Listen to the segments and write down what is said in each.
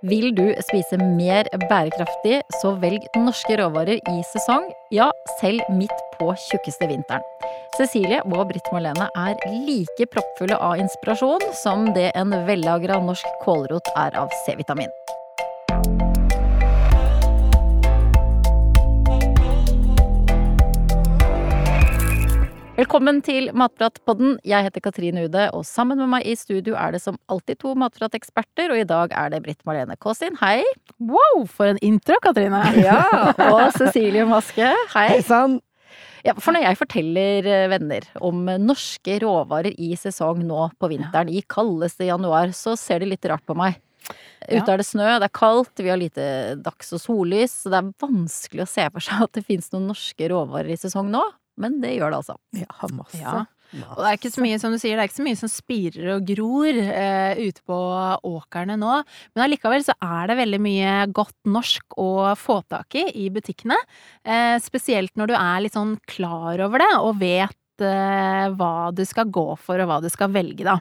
Vil du spise mer bærekraftig, så velg norske råvarer i sesong, ja, selv midt på tjukkeste vinteren. Cecilie og Britt Marlene er like proppfulle av inspirasjon som det en vellagra norsk kålrot er av C-vitamin. Velkommen til Matpratpodden. Jeg heter Katrine Ude, og sammen med meg i studio er det som alltid to matprateksperter, og i dag er det Britt Marlene Kaasin, hei. Wow, for en intro, Katrine! Ja, Og Cecilie Maske, hei. Hei sann! Ja, for når jeg forteller eh, venner om norske råvarer i sesong nå på vinteren, i kaldeste januar, så ser de litt rart på meg. Ute er det snø, det er kaldt, vi har lite dags- og sollys, så det er vanskelig å se for seg at det finnes noen norske råvarer i sesong nå. Men det gjør det altså. Ja, masse. Ja. Og det er ikke så mye, som du sier, det er ikke så mye som spirer og gror eh, ute på åkrene nå. Men allikevel så er det veldig mye godt norsk å få tak i i butikkene. Eh, spesielt når du er litt sånn klar over det og vet eh, hva du skal gå for og hva du skal velge, da.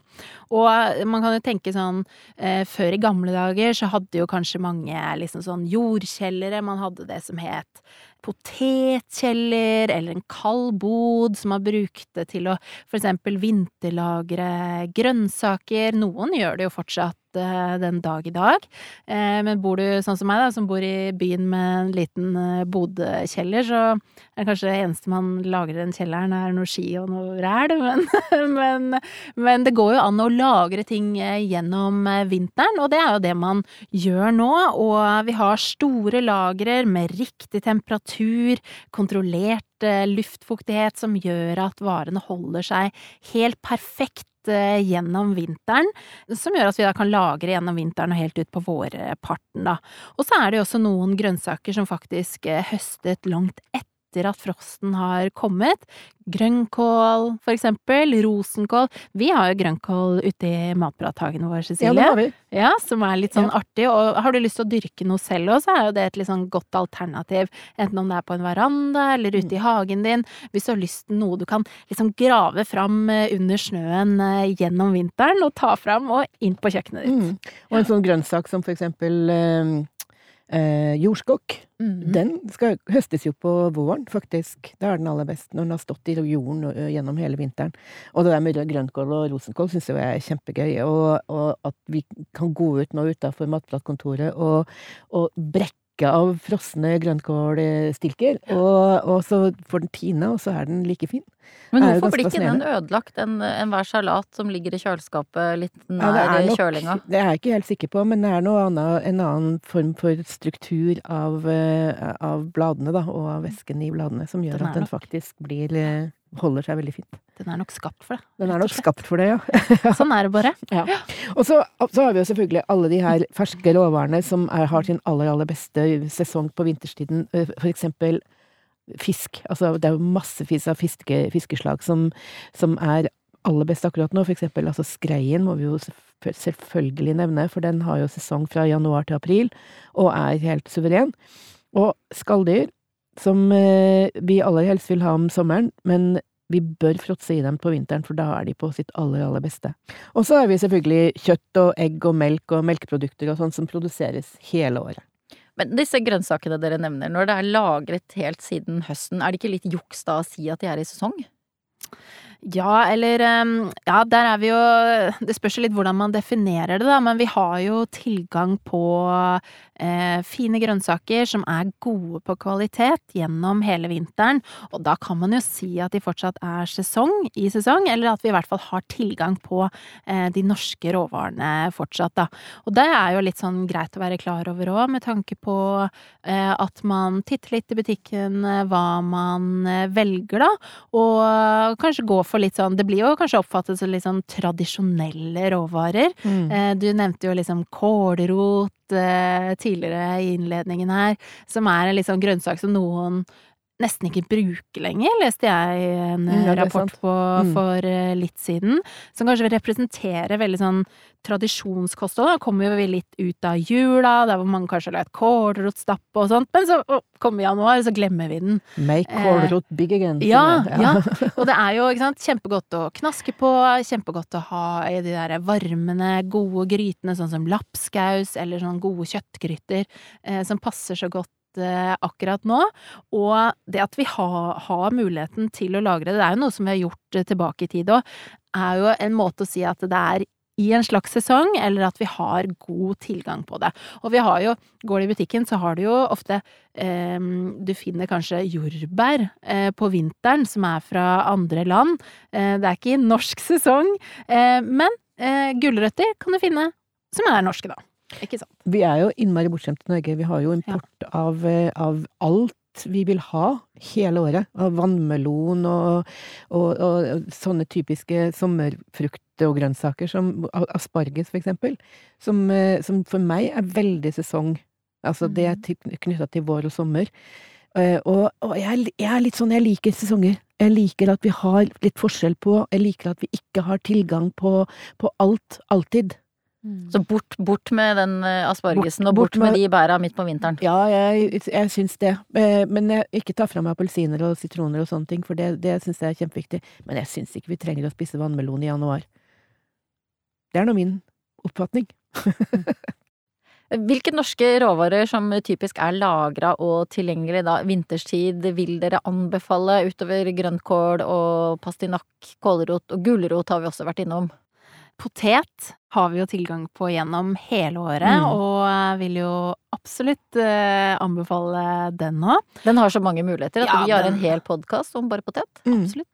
Og man kan jo tenke sånn eh, Før i gamle dager så hadde jo kanskje mange liksom sånn jordkjellere. Man hadde det som het potetkjeller eller en kald bod som man brukte til å for eksempel vinterlagre grønnsaker. Noen gjør det jo fortsatt eh, den dag i dag. Eh, men bor du sånn som meg, da, som bor i byen med en liten bodekjeller, så er det kanskje det eneste man lagrer den kjelleren, er noe ski og noe ræl. Men, men, men, det går jo an å lagre ting gjennom vinteren, og det er jo det man gjør nå. Og vi har store lagrer med riktig temperatur, kontrollert luftfuktighet, som gjør at varene holder seg helt perfekt gjennom vinteren, som gjør at vi da kan lagre gjennom vinteren og helt ut på vårparten, da. Og så er det jo også noen grønnsaker som faktisk høstet langt etter at frosten har kommet. Grønnkål, for eksempel. Rosenkål. Vi har jo grønnkål ute i matprathagen vår, Cecilie. Ja, det har vi. Ja, som er litt sånn Ja. artig. Og har du lyst til å dyrke noe selv òg, så er jo det et litt sånn godt alternativ. Enten om det er på en veranda eller ute i hagen din. Hvis du har lyst til noe du kan liksom grave fram eh, under snøen eh, gjennom vinteren, og ta fram og inn på kjøkkenet ditt. Mm. Og en sånn grønnsak som for eksempel eh, jordskokk, jordskokk. -hmm. Den skal, høstes jo på våren, faktisk. Da er den aller best, når den har stått i jorden gjennom hele vinteren. Og det der med grønnkål og rosenkål syns jeg er kjempegøy. Og, og at vi kan gå ut nå utafor matplattkontoret og, og brekke av frosne grønnkålstilker, og, og så får den tine, og så er den like fin. Men hvorfor blir ikke den ødelagt, ødelagt, en- enhver salat som ligger i kjøleskapet litt nær nok- kjølinga? Det er jeg ikke helt sikker på, men det er annet, en annen form for struktur av, eh, av bladene, da, og av væsken i bladene, som gjør Den at den nok- faktisk blir eh, holder seg veldig fint. Den er nok skapt for det. Den er nok skapt for det, ja. Sånn er det bare. Og så, så har vi jo selvfølgelig alle de her ferske råvarene som er, har sin aller, aller beste sesong på vinterstiden. Eh, For eksempel fisk. Altså, det er jo massevis av fiske, fiskeslag som, som er aller best akkurat nå. For eksempel altså skreien må vi jo selvfølgelig nevne, for den har jo sesong fra januar til april, og er helt suveren. Og skalldyr, som eh, vi aller helst vil ha om sommeren, men vi bør fråtse i dem på vinteren, for da er de på sitt aller, aller beste. Og så har vi selvfølgelig kjøtt og egg og melk og melkeprodukter og sånn som produseres hele året. Men disse grønnsakene dere nevner, når det er lagret helt siden høsten, er det ikke litt juks da å si at de er i sesong? Ja, eller um, Ja, der er vi jo Det spørs litt hvordan man definerer det, da, men vi har jo tilgang på eh, fine grønnsaker som er gode på kvalitet gjennom hele vinteren. Og da kan man jo si at de fortsatt er sesong i sesong, eller at vi i hvert fall har tilgang på eh, de norske råvarene fortsatt, da. Og det er jo litt sånn greit å være klar over òg, med tanke på eh, at man titter litt i butikken eh, hva man eh, velger, da. Og kanskje gå for litt sånn Det blir jo kanskje oppfattet som litt sånn tradisjonelle råvarer. Eh, Du nevnte jo liksom kålrot eh, tidligere i innledningen her, som er en sånn grønnsak som noen nesten ikke bruke lenger, leste jeg en Mm, ja, er rapport på Mm. for eh, litt siden. Som kanskje representerer veldig sånn tradisjonskosthold. Da kommer vi litt ut av jula, der hvor mange kanskje har lagd kålrotstappe og sånt. Men så å, kommer januar, så glemmer vi den. Make kålrot big again. Ja, ja, ja. Og det er jo sant, kjempegodt å knaske på, kjempegodt å ha i de der varmende, gode grytene, sånn som lapskaus eller sånn gode kjøttgryter, eh, som passer så godt eh, akkurat nå. Og det at vi har, har muligheten til å lagre det, det er jo noe som vi har gjort eh, tilbake i tid òg, er jo en måte å si at det er i en slags sesong, eller at vi har god tilgang på det. Og vi har jo, går du i butikken, så har du jo ofte eh, Du finner kanskje jordbær eh, på vinteren som er fra andre land. Eh, det er ikke norsk sesong, eh, men eh, gulrøtter kan du finne som er norske, da. Ikke sant? Vi er jo innmari bortskjemte i Norge. Vi har jo import av, eh, av alt vi vil ha hele året. Av vannmelon og, og, og sånne typiske sommerfrukter og grønnsaker som asparges, for eksempel. Som, eh, som for meg er veldig sesong. Altså det er knytta til vår og sommer. Eh, Og, og jeg, jeg er litt sånn, jeg liker sesonger. Jeg liker at vi har litt forskjell på, jeg liker at vi ikke har tilgang på, på alt, alltid. Så bort, bort med den aspargesen, aspargesen, og Bort- bort, bort med med- de bæra midt på vinteren. Ja, jeg, jeg syns det. Eh, Men jeg, ikke ta fra meg appelsiner og sitroner og sånne ting, for det, det syns jeg er kjempeviktig. Men jeg syns ikke vi trenger å spise vannmelon i januar. Det er nå min oppfatning. Hvilke norske råvarer som typisk er lagra og tilgjengelig da vinterstid, vil dere anbefale utover grønnkål og pastinakk, kålrot og gulrot har vi også vært innom? Potet har vi jo tilgang på gjennom hele året, Mm. og vil jo absolutt uh, anbefale den nå. Den har så mange muligheter at Ja, vi har den- en hel podkast om bare potet. Absolutt.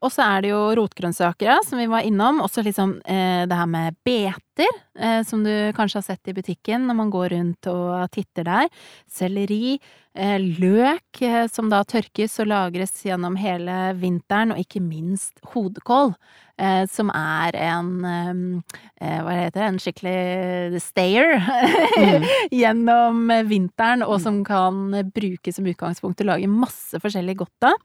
Og så er det jo rotgrønnsaker, som vi var innom. Også liksom eh, det her med beter, eh, som du kanskje har sett i butikken når man går rundt og titter der. Selleri, eh, løk, eh, som da tørkes og lagres gjennom hele vinteren, og ikke minst hodekål. Eh, som er en eh, eh, Hva heter det? En skikkelig stayer Mm. gjennom vinteren, og som kan brukes som utgangspunkt til å lage masse forskjellig godt av.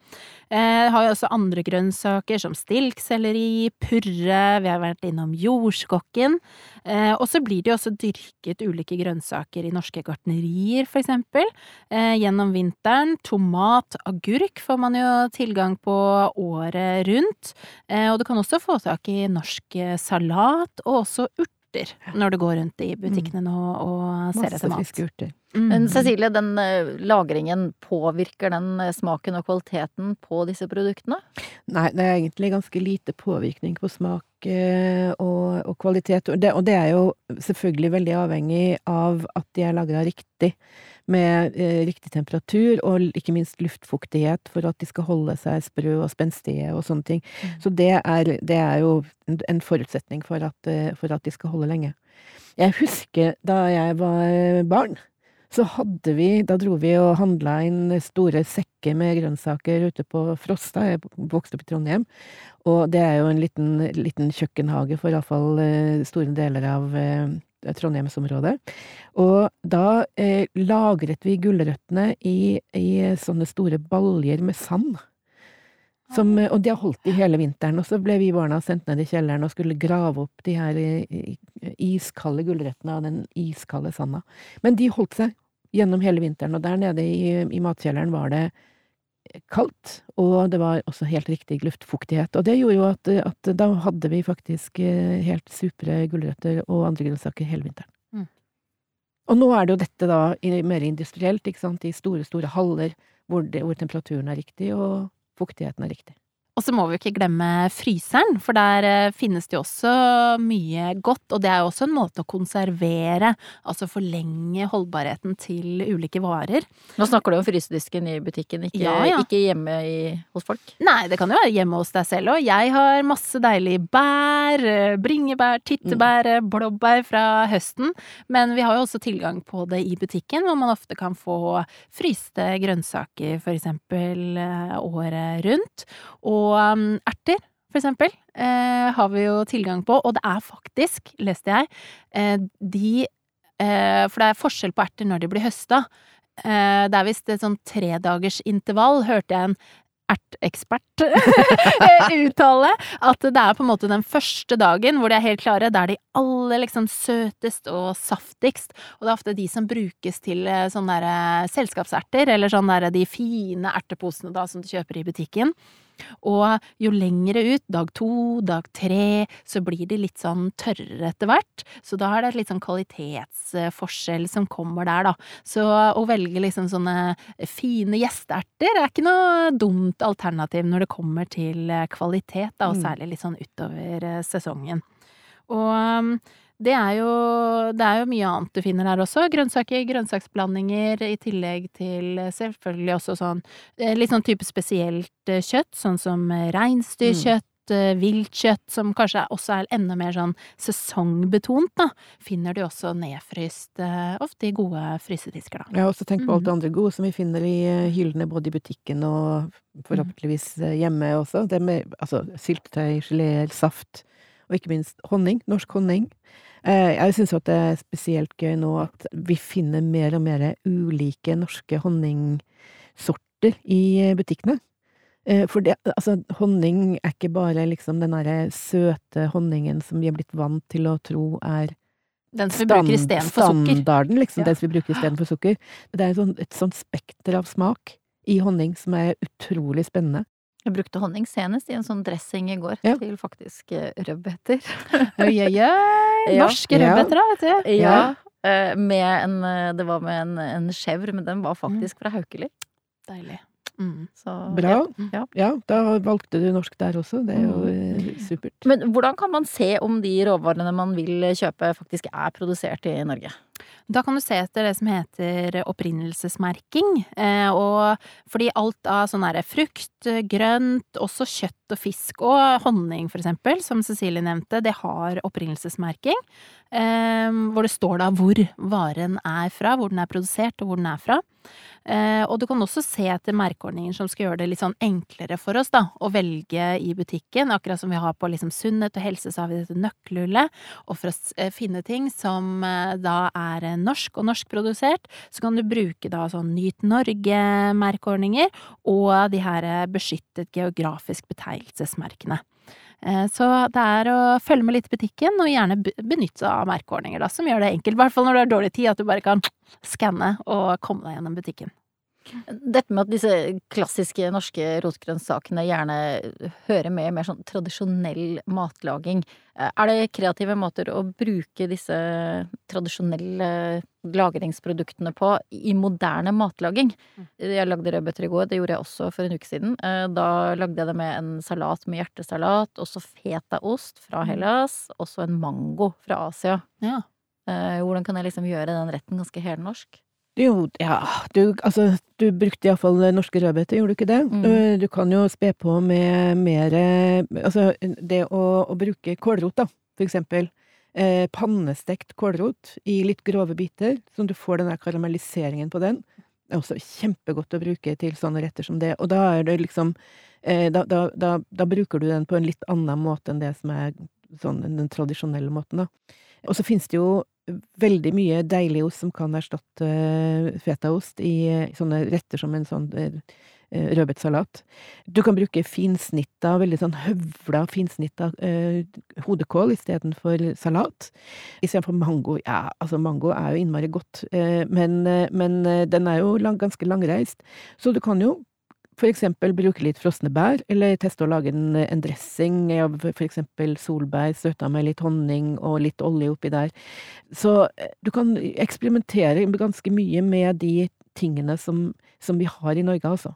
Eh, har jo også andre grønnsaker som stilkselleri, purre, vi har vært innom jordskokken. Eh, og så blir det jo også dyrket ulike grønnsaker i norske gartnerier, for eksempel. Eh, gjennom vinteren. Tomat, agurk får man jo tilgang på året rundt. Eh, og du kan også få tak i norsk salat, og også urter. Når du går rundt i butikkene nå og ser Masse etter mat. friske urter. Mm. Men Cecilie, den eh, lagringen, påvirker den eh, smaken og kvaliteten på disse produktene? Nei, det er egentlig ganske lite påvirkning på smak eh, og, og kvalitet. Og det, og det er jo selvfølgelig veldig avhengig av at de er lagra riktig. Med eh, riktig temperatur og ikke minst luftfuktighet for at de skal holde seg sprø og spenstige og sånne ting. Så det er, det er jo en- forutsetning for at, eh, for at de skal holde lenge. Jeg husker da jeg var barn, så hadde vi Da dro vi og handla inn store sekker med grønnsaker ute på Frosta. Jeg vokste opp i Trondheim. Og det er jo en liten, liten kjøkkenhage for iallfall eh, store deler av eh, Trondheimsområdet. Og da eh, lagret vi gulrøttene i, i sånne store baljer med sand. Som, eh, og de har holdt i hele vinteren. Og så ble vi barna sendt ned i kjelleren og skulle grave opp de her eh, iskalde gulrøttene av den iskalde sanda. Men de holdt seg gjennom hele vinteren, og der nede i, i matkjelleren var det kaldt, og det var også helt riktig luftfuktighet. Og det gjorde jo at, at da hadde vi faktisk eh, helt supre gulrøtter og andre grønnsaker hele vinteren. Mm. Og nå er det jo dette da mer industrielt, ikke sant, i store, store haller hvor, det, hvor temperaturen er riktig og fuktigheten er riktig. Og så må vi jo ikke glemme fryseren, for der eh, finnes det jo også mye godt. Og det er jo også en måte å konservere, altså forlenge holdbarheten til ulike varer. Nå snakker du om frysedisken i butikken, ikke, Ja, ja. ikke hjemme i, hos folk. Nei, det kan jo være hjemme hos deg selv òg. Jeg har masse deilige bær, eh, bringebær, tyttebær, mm. blåbær fra høsten. Men vi har jo også tilgang på det i butikken, hvor man ofte kan få fryste grønnsaker for eksempel eh, året rundt. Og um, erter, for eksempel, eh, har vi jo tilgang på. Og det er faktisk, leste jeg, eh, de eh, For det er forskjell på erter når de blir høsta. Eh, det er visst et sånn tredagersintervall, hørte jeg en erteekspert uttale. At det er på en måte den første dagen hvor de er helt klare. Det er de aller liksom søtest og saftigst. Og det er ofte de som brukes til eh, sånne der, eh, selskapserter, eller sånne der, de fine erteposene da som du kjøper i butikken. Og jo lengre ut, dag to, dag tre, så blir de litt sånn tørrere etter hvert. Så da er det litt sånn kvalitetsforskjell som kommer der, da. Så å velge liksom sånne fine gjesteerter er ikke noe dumt alternativ når det kommer til kvalitet, da, og Mm. særlig litt sånn utover eh, sesongen. Og um, det er, jo, det er jo mye annet du finner her også. Grønnsaker, grønnsaksblandinger, i tillegg til eh, selvfølgelig også sånn eh, litt sånn type spesielt eh, kjøtt, sånn som reinsdyrkjøtt, Mm. viltkjøtt, som kanskje også er enda mer sånn sesongbetont, da. Finner du også nedfryst, ofte i gode frysedisker, da. Jeg har også tenkt på alt det andre gode som vi finner i hyllene både i butikken og forhåpentligvis eh, hjemme også. Det med altså syltetøy, geléer, saft, og ikke minst honning. Norsk honning. Eh, Jeg syns at det er spesielt gøy nå at vi finner mer og mer ulike norske honningsorter i butikkene. Eh, For det, altså, honning er ikke bare liksom den derre søte honningen som vi er blitt vant til å tro er Den som vi bruker istedenfor sukker. Standarden, liksom. Ja. Den som vi bruker istedenfor sukker. Det er et sånt, et sånt spekter av smak i honning som er utrolig spennende. Jeg brukte honning senest i en sånn dressing i går, Ja. til faktisk eh, rødbeter. Oi, oi, oi! Norske Ja. rødbeter, da, vet du. Ja. eh, Med en eh, Det var med en, en chèvre, men den var faktisk fra Haukeli. Deilig. Mm. Så, Bra. Ja. Ja, da valgte du norsk der også. Det er jo mm. supert. Men hvordan kan man se om de råvarene man vil kjøpe, faktisk er produsert i Norge? Da kan du se etter det som heter opprinnelsesmerking. Eh, og fordi alt av sånn derre frukt, grønt, også kjøtt og fisk og honning for eksempel, som Cecilie nevnte, det har opprinnelsesmerking. Eh, hvor det står da hvor varen er fra, hvor den er produsert og hvor den er fra. Eh, og du kan også se etter merkeordninger som skal gjøre det litt sånn enklere for oss da, å velge i butikken. Akkurat som vi har på liksom sunnhet og helse, så har vi dette nøkkelhullet. Og for å finne ting som da er eh, norsk og norskprodusert, så kan du bruke da sånn Nyt Norge-merkeordninger og de her beskyttet geografisk betegnelsesmerkene. Eh, Så det er å følge med litt i butikken, og gjerne benytte seg av merkeordninger, da, som gjør det enkelt. I hvert fall når du har dårlig tid, at du bare kan skanne og komme deg gjennom butikken. Dette med at disse klassiske norske rotgrønnsakene gjerne hører med mer sånn tradisjonell matlaging. eh, Er det kreative måter å bruke disse tradisjonelle lagringsproduktene på i moderne matlaging? Jeg lagde rødbeter i går, det gjorde jeg også for en uke siden. Eh, Da lagde jeg det med en salat med hjertesalat, også fetaost fra Hellas, også en mango fra Asia. Ja. Eh, Hvordan kan jeg liksom gjøre den retten ganske helnorsk? Jo, ja, du, altså, du brukte iallfall norske rødbeter, gjorde du ikke det? Mm. Eh, Du kan jo spe på med mer eh, Altså, det å, å bruke kålrot, da, for eksempel. Eh, pannestekt kålrot i litt grove biter, så du får den der karamelliseringen på den. Det er også kjempegodt å bruke til sånne retter som det. Og da er det liksom eh, da, da, da, da bruker du den på en litt annen måte enn det som er sånn den tradisjonelle måten, da. Og så finnes det jo veldig mye deilig ost som kan erstatte eh, fetaost i eh, sånne retter som en sånn eh, rødbetsalat. Du kan bruke finsnitta, veldig sånn høvla finsnitta eh, hodekål istedenfor salat. Istedenfor mango. Ja, altså mango er jo innmari godt, men, men den er jo ganske langreist. Så du kan jo for eksempel bruke litt frosne bær, eller teste å lage en, en dressing av for eksempel solbær støtta med litt honning og litt olje oppi der. Så eh, du kan eksperimentere ganske mye med de tingene som, som vi har i Norge, altså.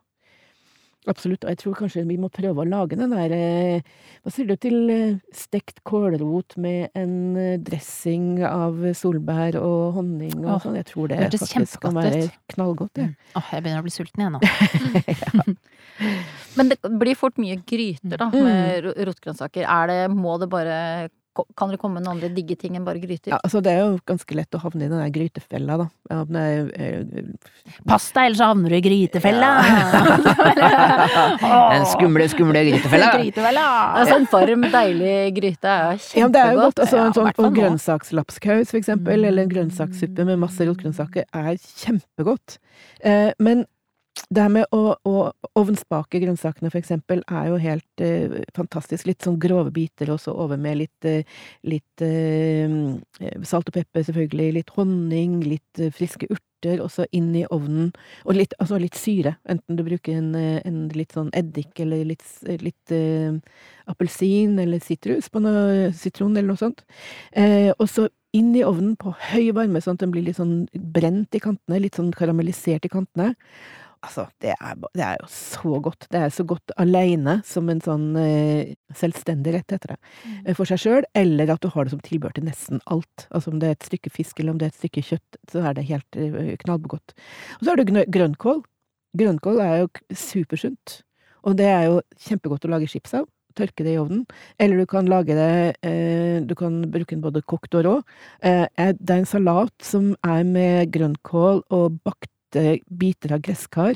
Absolutt. Og jeg tror kanskje vi må prøve å lage den der eh, Hva sier du til eh, stekt kålrot med en eh, dressing av solbær og honning og Åh, sånn? Jeg tror det det faktisk kan være knallgodt. knallgodt, Mm. Åh, jeg begynner å bli sulten igjen nå. Men det blir fort mye gryter, da, Mm. med rotgrønnsaker. Er det, må det bare kan det komme noen andre digge ting enn bare gryter? Ja, altså det er jo ganske lett å havne i den der grytefella, da. Ja, det er, eh, Pass deg, ellers så havner du i grytefella! Den skumle, skumle grytefella! Grytefella! Altså, en varm, deilig gryte er kjempegodt. Ja, det er jo godt. Altså, en sånn nå. grønnsakslapskaus, for eksempel, eller en grønnsakssuppe med masse rotgrønnsaker, er kjempegodt. Eh, men det her med å, å ovnsbake grønnsakene, for eksempel, er jo helt eh, fantastisk. Litt sånn grove biter, og så over med litt, eh, litt eh, salt og pepper, selvfølgelig. Litt honning, litt eh, friske urter, og så inn i ovnen. Og litt, altså litt syre. Enten du bruker en, eh, en litt sånn eddik, eller litt, litt eh, appelsin, eller sitrus på noe, sitron, eller noe sånt. Eh, og så inn i ovnen på høy varme, sånn at den blir litt sånn brent i kantene, litt sånn karamellisert i kantene. Altså, det er, det er jo så godt. Det er så godt aleine som en sånn eh, selvstendig rett, heter det, mm. for seg sjøl, eller at du har det som tilbehør til nesten alt. Altså om det er et stykke fisk eller om det er et stykke kjøtt, så er det helt eh, knallgodt. Og så har du grønnkål. Grønnkål er jo supersunt, og det er jo kjempegodt å lage chips av. Tørke det i ovnen. Eller du kan lage det eh, Du kan bruke den både kokt og rå. Eh, eh, det er en salat som er med grønnkål og bakte biter av gresskar.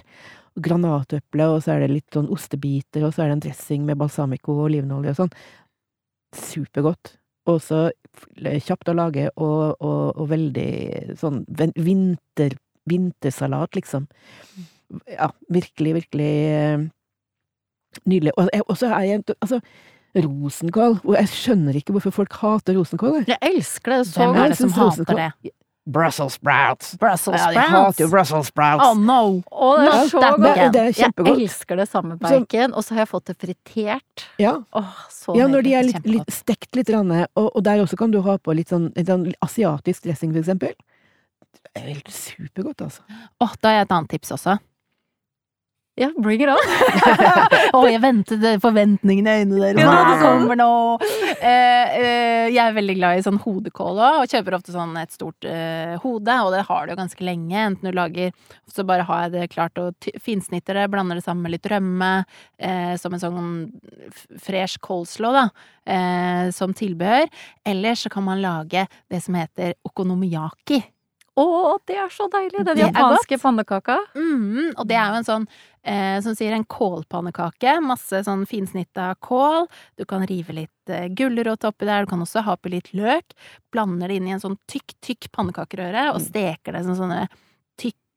Granatøple, og så er det litt sånn ostebiter, og så er det en dressing med balsamico og olivenolje og sånn. Supergodt. Og så kjapt å lage, og, og, og veldig sånn vinter, vintersalat, liksom. Ja, virkelig, virkelig eh, nydelig. Og så er jeg Altså, rosenkål. Og jeg skjønner ikke hvorfor folk hater rosenkål. jeg. Elsker det så det som synes hater rosenkål- det? Brussels sprouts! Brussels Ja, de hater jo Brussels sprouts! Oh no! Oh, det er så godt! det er Jeg elsker det samme bacon, og så har jeg fått det fritert. Ja. oh, så Ja, når de er litt, litt stekt litt, og, og der også kan du ha på litt sånn, litt sånn asiatisk dressing, for eksempel. Det er helt supergodt, altså. Åh, da har jeg et annet tips også. Ja, bring it on! Å, jeg ventet forventningene i øynene deres. Ja. det kommer nå? Eh, eh, jeg er veldig glad i sånn hodekål òg, og kjøper ofte sånn et stort eh, hode. Og det har du jo ganske lenge. Enten du lager Så bare har jeg det klart og finsnitter det, blander det sammen med litt rømme, eh, som en sånn fresh coleslaw, da, eh, som tilbehør. Eller så kan man lage det som heter okonomiyaki. Å, det er så deilig! Den Det japanske pannekaka. Mm, og det er jo en sånn, eh, som sier en kålpannekake. Masse sånn finsnitta kål. Du kan rive litt eh, gulrot oppi der, du kan også ha oppi litt løk. Blander det inn i en sånn tykk, tykk pannekakerøre, og steker det som sånne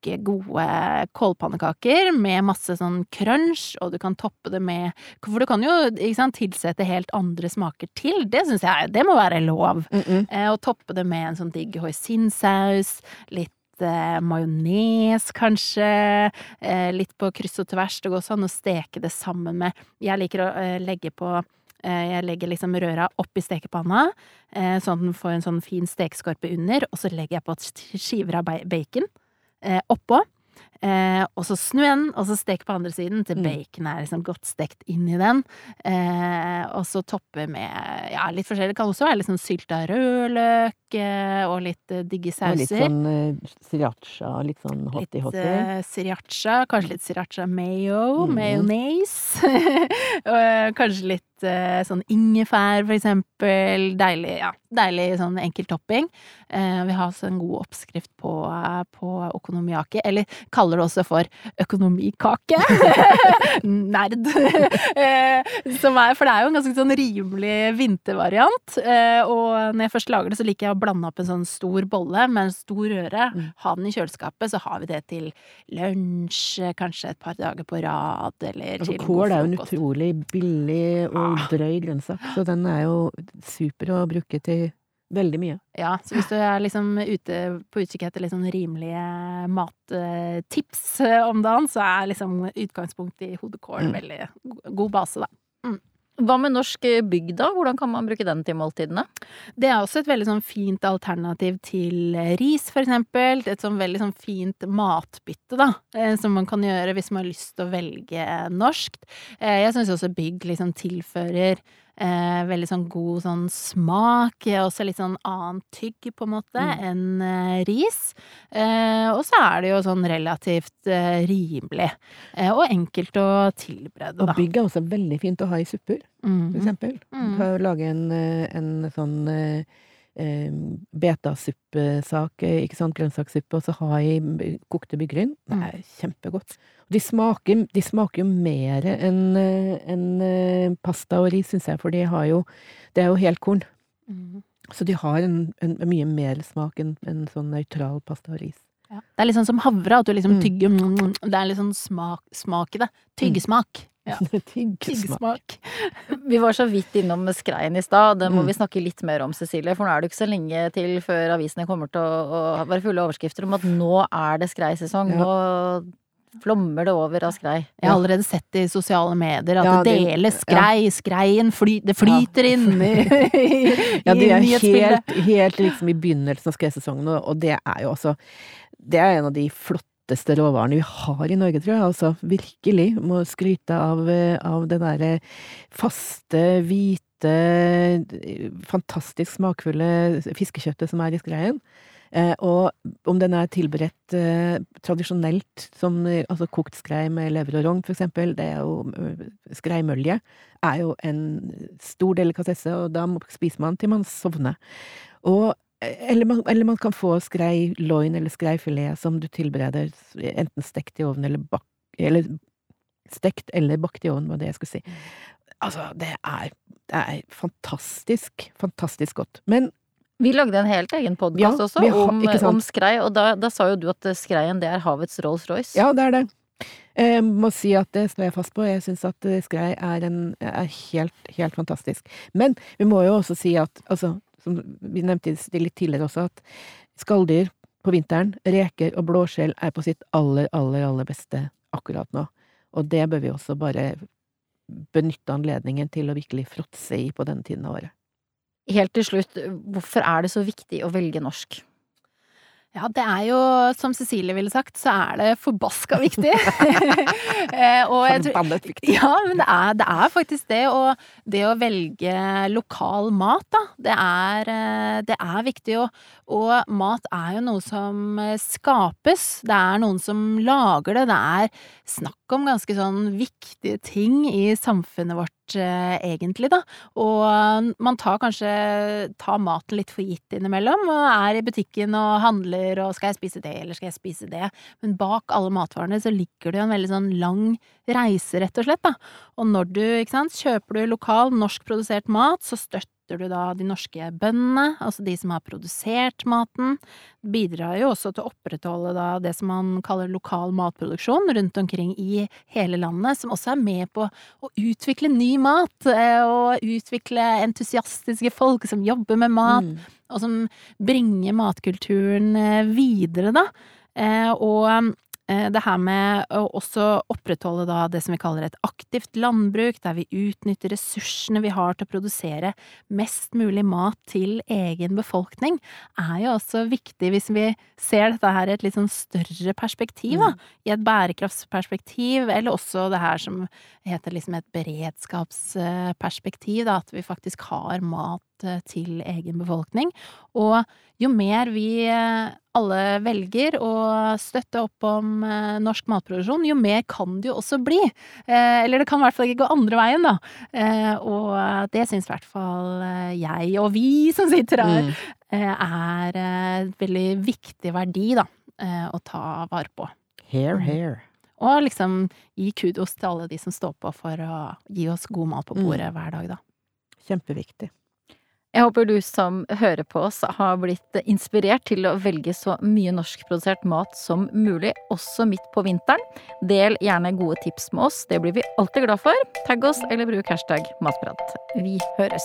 tykke, gode kålpannekaker med masse sånn crunch, og du kan toppe det med For du kan jo sant, tilsette helt andre smaker til. Det syns jeg det må være lov. Mm -mm. Eh, og toppe det med en sånn digg hoisinsaus, litt eh, majones kanskje, eh, litt på kryss og tvers. Det går også an å steke det sammen med Jeg liker å eh, legge på eh, jeg legger liksom røra oppi stekepanna, eh, sånn at den får en sånn fin stekeskorpe under, og så legger jeg på skiver av ba- bacon eh, oppå. Eh, og så snu den, og så stek på andre siden til Mm. bacon er liksom godt stekt inn i den. Eh, og så toppe med ja, litt forskjellig. Det kan også være litt sånn sylta rødløk eh, og litt eh, digge Og litt sånn eh, sriracha, litt sånn Litt hotty-hotty. eh, sriracha, kanskje litt sriracha mayo, mm. eh, kanskje litt eh, sånn ingefær, for eksempel. Deilig, ja, deilig sånn enkel topping. Eh, vi har også en god oppskrift på, på okonomiyaki, eller kaller det også for økonomikake. Nerd. Eh, som er, for det er jo en ganske sånn rimelig vintervariant. Eh, og når jeg først lager det, så liker jeg å blande opp en sånn stor bolle med en stor røre. Mm. Ha den i kjøleskapet, så har vi det til lunsj, kanskje et par dager på rad, eller Altså, til kål er jo en utrolig billig og Drøy grønnsak, så den er jo super å bruke til veldig mye. Ja, så hvis du er liksom ute på utkikk etter sånn rimelige mattips eh, om dagen, så er liksom utgangspunktet i hodekål Mm. veldig god base, da. Hva med norsk bygg, da? Hvordan kan man bruke den til måltidene? Det er også et veldig sånn fint alternativ til ris, for eksempel. Et sånn veldig sånn fint matbytte, da, eh, som man kan gjøre hvis man har lyst til å velge norskt. Eh, Jeg syns også bygg liksom tilfører Eh, veldig sånn god sånn smak, også litt sånn annen tygg, på en måte, Mm. enn eh, ris. Eh, og så er det jo sånn relativt eh, rimelig, eh, og enkelt å tilberede, Og da. bygg er også veldig fint å ha i supper, for Mhm. eksempel. Mm. Kan Lage en, eh, en sånn eh, eh, betasuppesak, eh, ikke sant, grønnsakssuppe, og så ha i kokte byggryn. Det Mm. er kjempegodt. De smaker, de smaker jo mer enn en eh, pasta og ris, syns jeg, for de har jo Det er jo helkorn. Mm. Så de har en, en, mye mer smak enn en sånn nøytral pasta og ris. Ja. Det er litt sånn som havre, at du liksom Mm. tygger mm, Det er litt sånn smak, smak i det. Tyggesmak. Ja. Tyggesmak. Vi var så vidt innom skreien i stad, det må Mm. vi snakke litt mer om, Cecilie. For nå er det ikke så lenge til før avisene kommer til å, å være fulle av overskrifter om at nå er det skreisesong. Ja. Nå flommer det over av skrei. Jeg har allerede sett det i sosiale medier at Ja, det deles skrei, skreien fly, Det flyter inn i, i, Ja, det er helt, helt liksom i begynnelsen av skreisesongen, og- det er jo også Det er en av de flotteste råvarene vi har i Norge, tror jeg. Altså virkelig. Må skryte av, eh, av det derre faste, hvite, fantastisk smakfulle fiskekjøttet som er i skreien. Eh, og om den er tilberedt eh, tradisjonelt, som eh, altså kokt skrei med lever og rogn, eksempel, det er jo eh, skreimølje, er jo en stor delikatesse, og da spiser man til man sovner. Og eller man, eller man kan få skrei loin eller skreifilet som du tilbereder enten stekt i ovnen eller bak... Eller stekt eller bakt i ovnen, var det jeg skulle si. Altså, det er, det er fantastisk, fantastisk godt. Men Vi lagde en helt egen podkast Ja, også har- om, om skrei, og da, da sa jo du at skreien det er havets Rolls-Royce. Ja, det er det. Jeg må si at det står jeg fast på. Jeg syns at eh, skrei er, en, er helt, helt fantastisk. Men vi må jo også si at, altså, som vi nevnte litt tidligere også, at skalldyr på vinteren, reker og blåskjell er på sitt aller, aller, aller beste akkurat nå. Og det bør vi også bare benytte anledningen til å virkelig fråtse i på denne tiden av året. Helt til slutt, hvorfor er det så viktig å velge norsk? Ja, det er jo, som Cecilie ville sagt, så er det forbaska viktig. Eh, Forbannet viktig. Ja, men det er, det er faktisk det. Og det å velge lokal mat, da. Det er, eh, det er viktig. Og, og mat er jo noe som eh, skapes. Det er noen som lager det. Det er snakk om ganske sånn viktige ting i samfunnet vårt, eh, egentlig, da. Og eh, man tar kanskje tar maten litt for gitt innimellom, og er i butikken og handler og skal jeg spise det, eller skal jeg spise det? Men bak alle matvarene så ligger det jo en veldig sånn lang reise, rett og slett, da. Og når du, ikke sant, kjøper du lokal, norskprodusert mat, så støtter du da de norske bøndene, altså de som har produsert maten. Bidrar jo også til å opprettholde da det som man kaller lokal matproduksjon rundt omkring i hele landet, som også er med på å utvikle ny mat, eh, og utvikle entusiastiske folk som jobber med mat, Mm. og som bringer matkulturen eh, videre, da. Eh, Og det her med å også opprettholde da det som vi kaller et aktivt landbruk, der vi utnytter ressursene vi har til å produsere mest mulig mat til egen befolkning, er jo også viktig hvis vi ser dette her i et litt sånn større perspektiv, da. I et bærekraftsperspektiv, eller også det her som heter liksom et beredskapsperspektiv, da. At vi faktisk har mat eh, til egen befolkning. Og jo mer vi eh, alle velger å støtte opp om eh, norsk matproduksjon, jo mer kan det jo også bli. Eh, eller det kan i hvert fall ikke gå andre veien, da. Eh, og det syns i hvert fall eh, jeg, og vi som sitter her, Mm. eh, er en veldig viktig verdi, da. eh, Å ta vare på. Hair, hair. Og liksom gi kudos til alle de som står på for å gi oss god mat på bordet hver dag, da. Kjempeviktig. Jeg håper du som hører på oss har blitt inspirert til å velge så mye norskprodusert mat som mulig, også midt på vinteren. Del gjerne gode tips med oss, det blir vi alltid glad for. Tagg oss eller bruk hashtag matprat. Vi høres.